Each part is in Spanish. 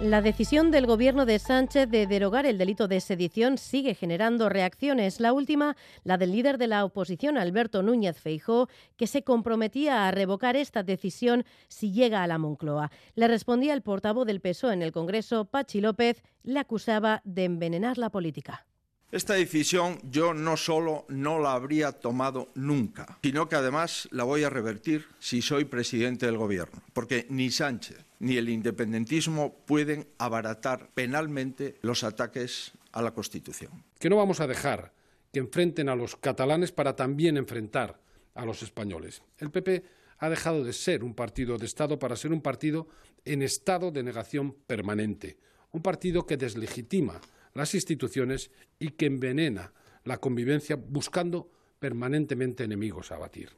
La decisión del gobierno de Sánchez de derogar el delito de sedición sigue generando reacciones. La última, la del líder de la oposición, Alberto Núñez Feijó, que se comprometía a revocar esta decisión si llega a la Moncloa. Le respondía el portavoz del PSOE en el Congreso, Pachi López, le acusaba de envenenar la política. Esta decisión yo no solo no la habría tomado nunca, sino que además la voy a revertir si soy presidente del Gobierno, porque ni Sánchez ni el independentismo pueden abaratar penalmente los ataques a la Constitución. Que no vamos a dejar que enfrenten a los catalanes para también enfrentar a los españoles. El PP ha dejado de ser un partido de Estado para ser un partido en estado de negación permanente, un partido que deslegitima las instituciones y que envenena la convivencia buscando permanentemente enemigos a batir.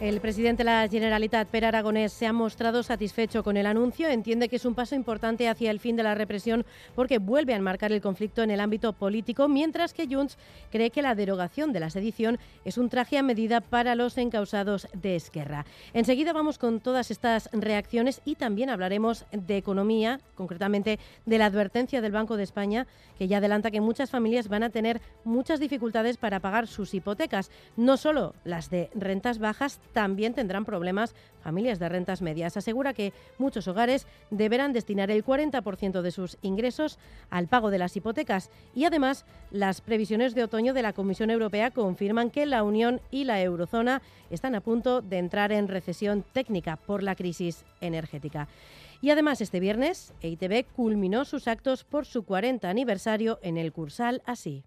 El presidente de la Generalitat, Per Aragonés, se ha mostrado satisfecho con el anuncio. Entiende que es un paso importante hacia el fin de la represión porque vuelve a enmarcar el conflicto en el ámbito político, mientras que Junts cree que la derogación de la sedición es un traje a medida para los encausados de Esquerra. Enseguida vamos con todas estas reacciones y también hablaremos de economía, concretamente de la advertencia del Banco de España, que ya adelanta que muchas familias van a tener muchas dificultades para pagar sus hipotecas, no solo las de rentas bajas, también tendrán problemas familias de rentas medias. Asegura que muchos hogares deberán destinar el 40% de sus ingresos al pago de las hipotecas y además las previsiones de otoño de la Comisión Europea confirman que la Unión y la eurozona están a punto de entrar en recesión técnica por la crisis energética. Y además este viernes EITB culminó sus actos por su 40 aniversario en el Cursal así.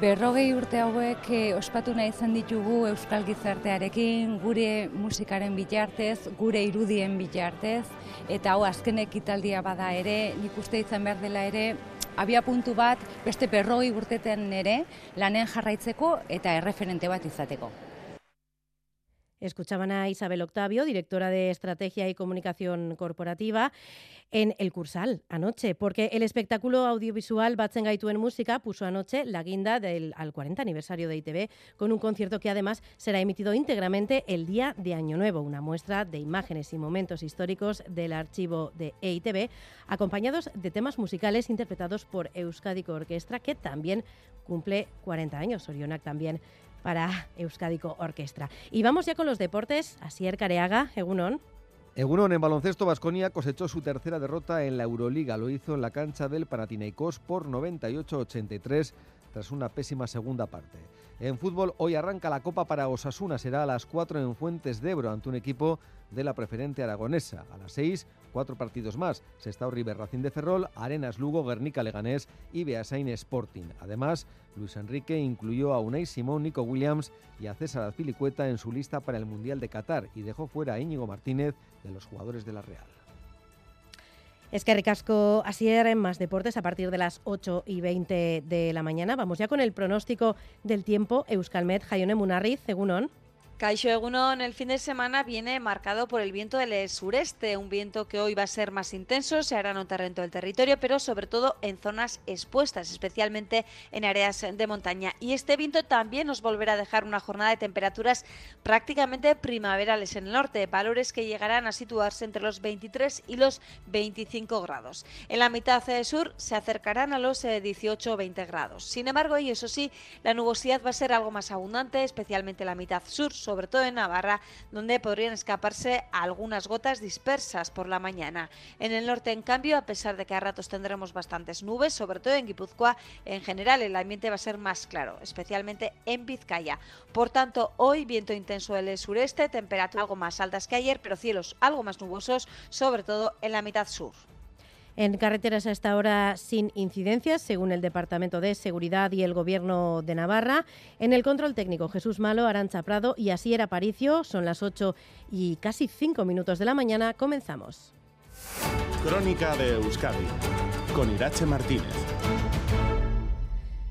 Berrogei urte hauek eh, ospatu nahi izan ditugu Euskal Gizartearekin, gure musikaren bitartez, gure irudien bitartez, eta hau azken ekitaldia bada ere, nik uste izan behar dela ere, abia puntu bat beste berrogei urteten ere lanen jarraitzeko eta erreferente bat izateko. Escuchaban a Isabel Octavio, directora de Estrategia y Comunicación Corporativa, en el Cursal anoche, porque el espectáculo audiovisual Batzen en Música puso anoche la guinda del, al 40 aniversario de ITV con un concierto que además será emitido íntegramente el día de Año Nuevo, una muestra de imágenes y momentos históricos del archivo de EITV, acompañados de temas musicales interpretados por Euskadico Orquestra, que también cumple 40 años. Orionak también para Euskadico Orquestra. Y vamos ya con los deportes. Asier Careaga, Egunon. Egunon, en baloncesto, Vasconia cosechó su tercera derrota en la Euroliga. Lo hizo en la cancha del Panathinaikos por 98-83 tras una pésima segunda parte. En fútbol, hoy arranca la Copa para Osasuna. Será a las 4 en Fuentes de Ebro ante un equipo de la preferente aragonesa. A las 6, cuatro partidos más. Sestao River Racing de Ferrol, Arenas Lugo, Guernica Leganés y Beasain Sporting. Además, Luis Enrique incluyó a Unai Simón, Nico Williams y a César Azpilicueta en su lista para el Mundial de Qatar y dejó fuera a Íñigo Martínez de los jugadores de la Real. Es que ricasco así en más deportes a partir de las 8 y 20 de la mañana. Vamos ya con el pronóstico del tiempo. Euskalmet, Jaione Munarriz, Egunon. Caixo Egunon, el fin de semana viene marcado por el viento del sureste, un viento que hoy va a ser más intenso, se hará notar en todo el territorio, pero sobre todo en zonas expuestas, especialmente en áreas de montaña. Y este viento también nos volverá a dejar una jornada de temperaturas prácticamente primaverales en el norte, valores que llegarán a situarse entre los 23 y los 25 grados. En la mitad sur se acercarán a los 18 o 20 grados. Sin embargo, y eso sí, la nubosidad va a ser algo más abundante, especialmente en la mitad sur, sobre todo en Navarra, donde podrían escaparse algunas gotas dispersas por la mañana. En el norte, en cambio, a pesar de que a ratos tendremos bastantes nubes, sobre todo en Guipúzcoa, en general el ambiente va a ser más claro, especialmente en Vizcaya. Por tanto, hoy viento intenso del sureste, temperaturas algo más altas que ayer, pero cielos algo más nubosos, sobre todo en la mitad sur. En carreteras a esta hora sin incidencias, según el Departamento de Seguridad y el Gobierno de Navarra. En el control técnico, Jesús Malo, Arancha Prado y Asier Aparicio. Son las 8 y casi 5 minutos de la mañana. Comenzamos. Crónica de Euskadi con Irache Martínez.